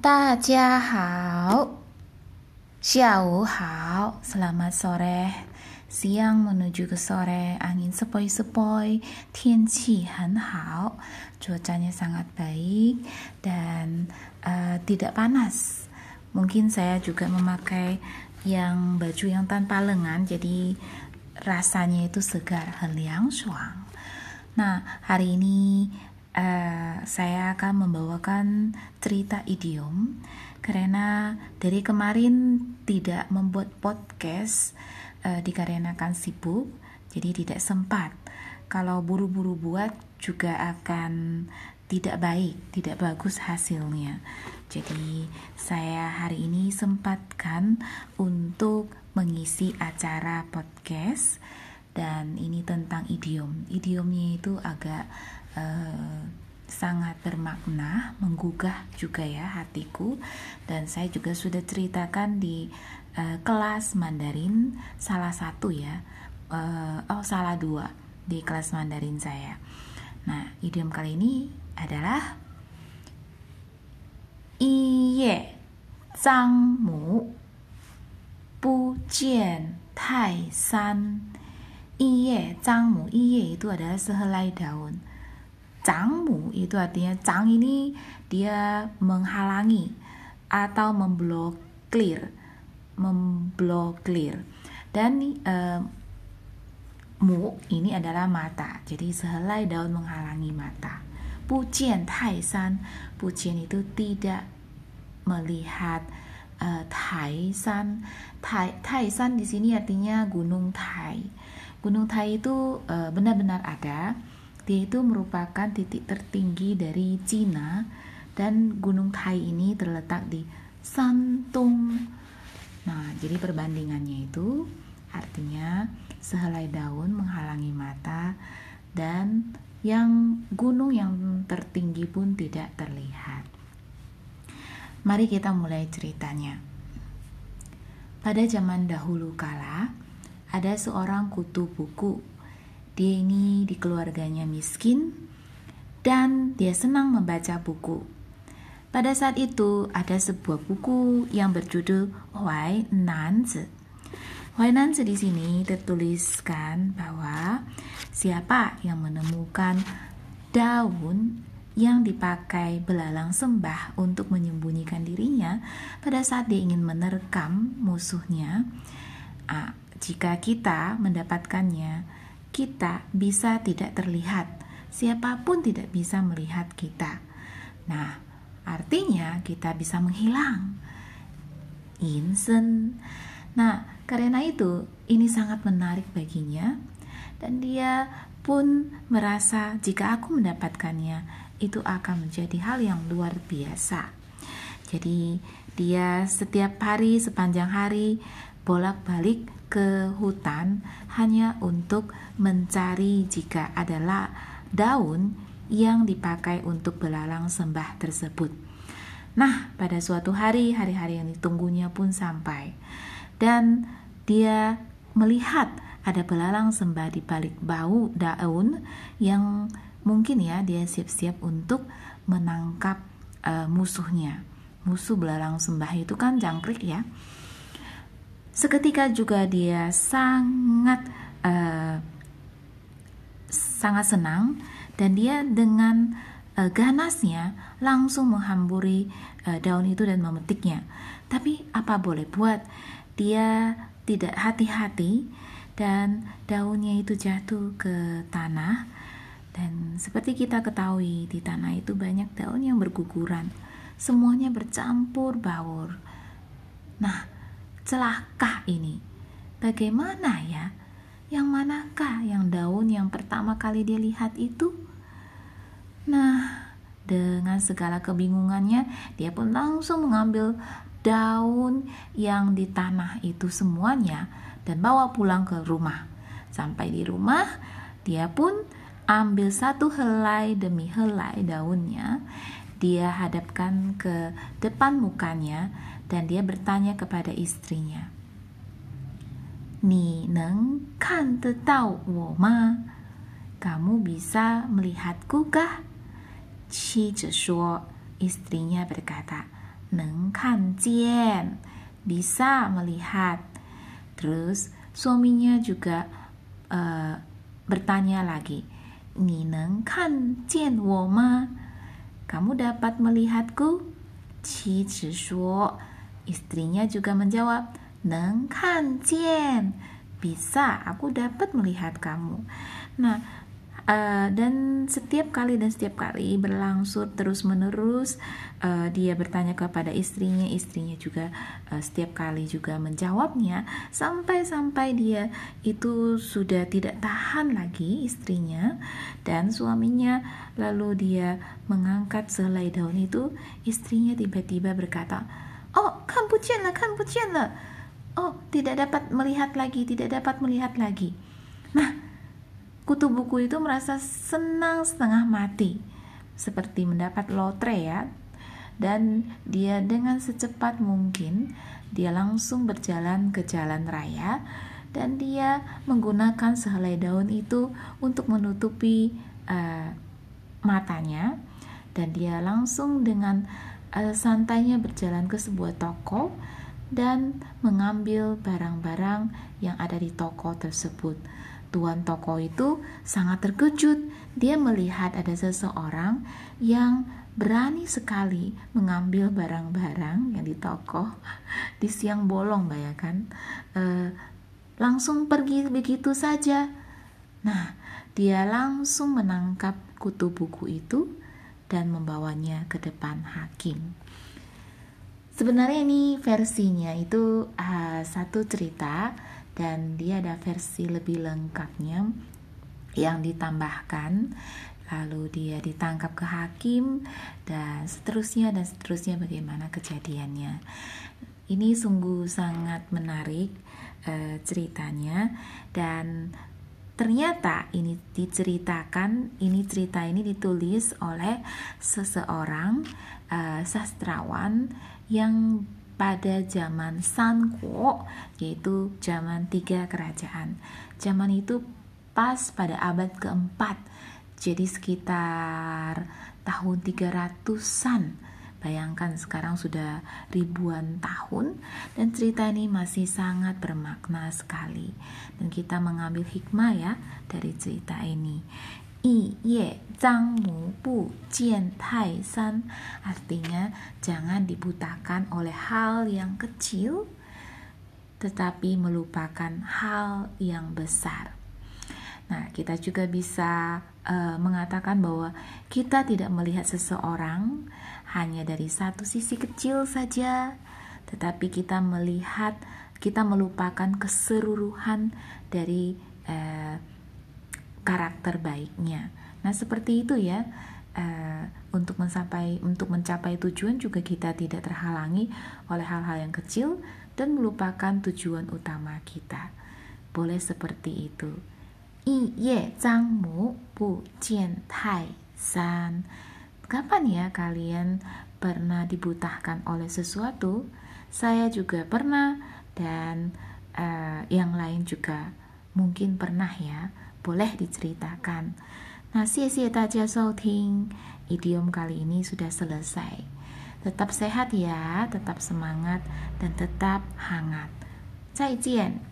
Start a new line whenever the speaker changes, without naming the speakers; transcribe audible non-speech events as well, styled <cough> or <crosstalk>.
大家好，下午好, selamat sore. Siang menuju ke sore, angin sepoi-sepoi, 天气很好, cuacanya sangat baik dan uh, tidak panas. Mungkin saya juga memakai yang baju yang tanpa lengan, jadi rasanya itu segar, 很凉爽. Nah, hari ini uh, saya akan membawakan cerita idiom karena dari kemarin tidak membuat podcast uh, dikarenakan sibuk jadi tidak sempat kalau buru-buru buat juga akan tidak baik, tidak bagus hasilnya. Jadi saya hari ini sempatkan untuk mengisi acara podcast dan ini tentang idiom. Idiomnya itu agak uh, sangat bermakna, menggugah juga ya hatiku. Dan saya juga sudah ceritakan di uh, kelas Mandarin salah satu ya, uh, oh salah dua di kelas Mandarin saya. Nah idiom kali ini adalah iye zhang mu bu jian tai san iye zhang mu iye itu adalah sehelai daun Cangmu itu artinya cang ini dia menghalangi atau memblokir, memblokir. Dan uh, mu ini adalah mata. Jadi sehelai daun menghalangi mata. Pujian Taisan, pujian itu tidak melihat uh, Taisan. Tai, Taisan di sini artinya gunung Tai. Gunung Tai itu uh, benar-benar ada dia itu merupakan titik tertinggi dari Cina dan Gunung Tai ini terletak di Santung. Nah, jadi perbandingannya itu artinya sehelai daun menghalangi mata dan yang gunung yang tertinggi pun tidak terlihat. Mari kita mulai ceritanya. Pada zaman dahulu kala, ada seorang kutu buku dia ini di keluarganya miskin dan dia senang membaca buku. Pada saat itu ada sebuah buku yang berjudul Huai Nanzi. Huai Nanzi di sini tertuliskan bahwa siapa yang menemukan daun yang dipakai belalang sembah untuk menyembunyikan dirinya pada saat dia ingin menerkam musuhnya. Ah, jika kita mendapatkannya, kita bisa tidak terlihat. Siapa pun tidak bisa melihat kita. Nah, artinya kita bisa menghilang. Insen. Nah, karena itu ini sangat menarik baginya dan dia pun merasa jika aku mendapatkannya itu akan menjadi hal yang luar biasa. Jadi, dia setiap hari sepanjang hari bolak-balik ke hutan hanya untuk mencari jika adalah daun yang dipakai untuk belalang sembah tersebut. Nah, pada suatu hari, hari-hari yang ditunggunya pun sampai, dan dia melihat ada belalang sembah di balik bau daun yang mungkin ya dia siap-siap untuk menangkap uh, musuhnya. Musuh belalang sembah itu kan jangkrik ya. Seketika juga dia sangat uh, sangat senang dan dia dengan uh, ganasnya langsung menghamburi uh, daun itu dan memetiknya. Tapi apa boleh buat? Dia tidak hati-hati dan daunnya itu jatuh ke tanah dan seperti kita ketahui di tanah itu banyak daun yang berguguran. Semuanya bercampur baur. Nah, celaka ini. Bagaimana ya? Yang manakah yang daun yang pertama kali dia lihat itu? Nah, dengan segala kebingungannya, dia pun langsung mengambil daun yang di tanah itu semuanya dan bawa pulang ke rumah. Sampai di rumah, dia pun ambil satu helai demi helai daunnya. Dia hadapkan ke depan mukanya dan dia bertanya kepada istrinya. Ni neng kan wo ma? Kamu bisa melihatku kah? Qi istrinya berkata, neng kan jian, bisa melihat. Terus suaminya juga uh, bertanya lagi, ni neng kan jian wo ma? Kamu dapat melihatku? Qi. Istrinya juga menjawab, "Neng kan jian." Bisa, aku dapat melihat kamu. Nah, uh, dan setiap kali dan setiap kali berlangsung terus menerus uh, dia bertanya kepada istrinya istrinya juga uh, setiap kali juga menjawabnya sampai-sampai dia itu sudah tidak tahan lagi istrinya dan suaminya. Lalu dia mengangkat selai daun itu istrinya tiba-tiba berkata oh kan lah kan lah. Oh tidak dapat melihat lagi tidak dapat melihat lagi. Nah kutu buku itu merasa senang setengah mati, seperti mendapat lotre ya. Dan dia dengan secepat mungkin dia langsung berjalan ke jalan raya dan dia menggunakan sehelai daun itu untuk menutupi uh, matanya dan dia langsung dengan uh, santainya berjalan ke sebuah toko dan mengambil barang-barang yang ada di toko tersebut. Tuan toko itu sangat terkejut. Dia melihat ada seseorang yang berani sekali mengambil barang-barang yang di toko <laughs> di siang bolong, bayangkan. E, langsung pergi begitu saja. Nah, dia langsung menangkap kutu buku itu dan membawanya ke depan hakim. Sebenarnya ini versinya itu uh, satu cerita dan dia ada versi lebih lengkapnya yang ditambahkan. Lalu dia ditangkap ke hakim dan seterusnya dan seterusnya bagaimana kejadiannya. Ini sungguh sangat menarik uh, ceritanya. Dan ternyata ini diceritakan ini cerita ini ditulis oleh seseorang uh, sastrawan yang pada zaman Sanko yaitu zaman tiga kerajaan. Zaman itu pas pada abad keempat, jadi sekitar tahun 300-an. Bayangkan sekarang sudah ribuan tahun dan cerita ini masih sangat bermakna sekali. Dan kita mengambil hikmah ya dari cerita ini. I ye tai artinya jangan dibutakan oleh hal yang kecil tetapi melupakan hal yang besar. Nah, kita juga bisa uh, mengatakan bahwa kita tidak melihat seseorang hanya dari satu sisi kecil saja, tetapi kita melihat, kita melupakan keseluruhan dari uh, karakter baiknya. Nah, seperti itu ya. Uh, untuk mencapai untuk mencapai tujuan juga kita tidak terhalangi oleh hal-hal yang kecil dan melupakan tujuan utama kita. Boleh seperti itu. I ye zhang mu bu jian tai san. Kapan ya kalian pernah dibutahkan oleh sesuatu? Saya juga pernah dan uh, yang lain juga mungkin pernah ya boleh diceritakan. Nah, xie daja ting. Idiom kali ini sudah selesai. Tetap sehat ya, tetap semangat dan tetap hangat. 再见。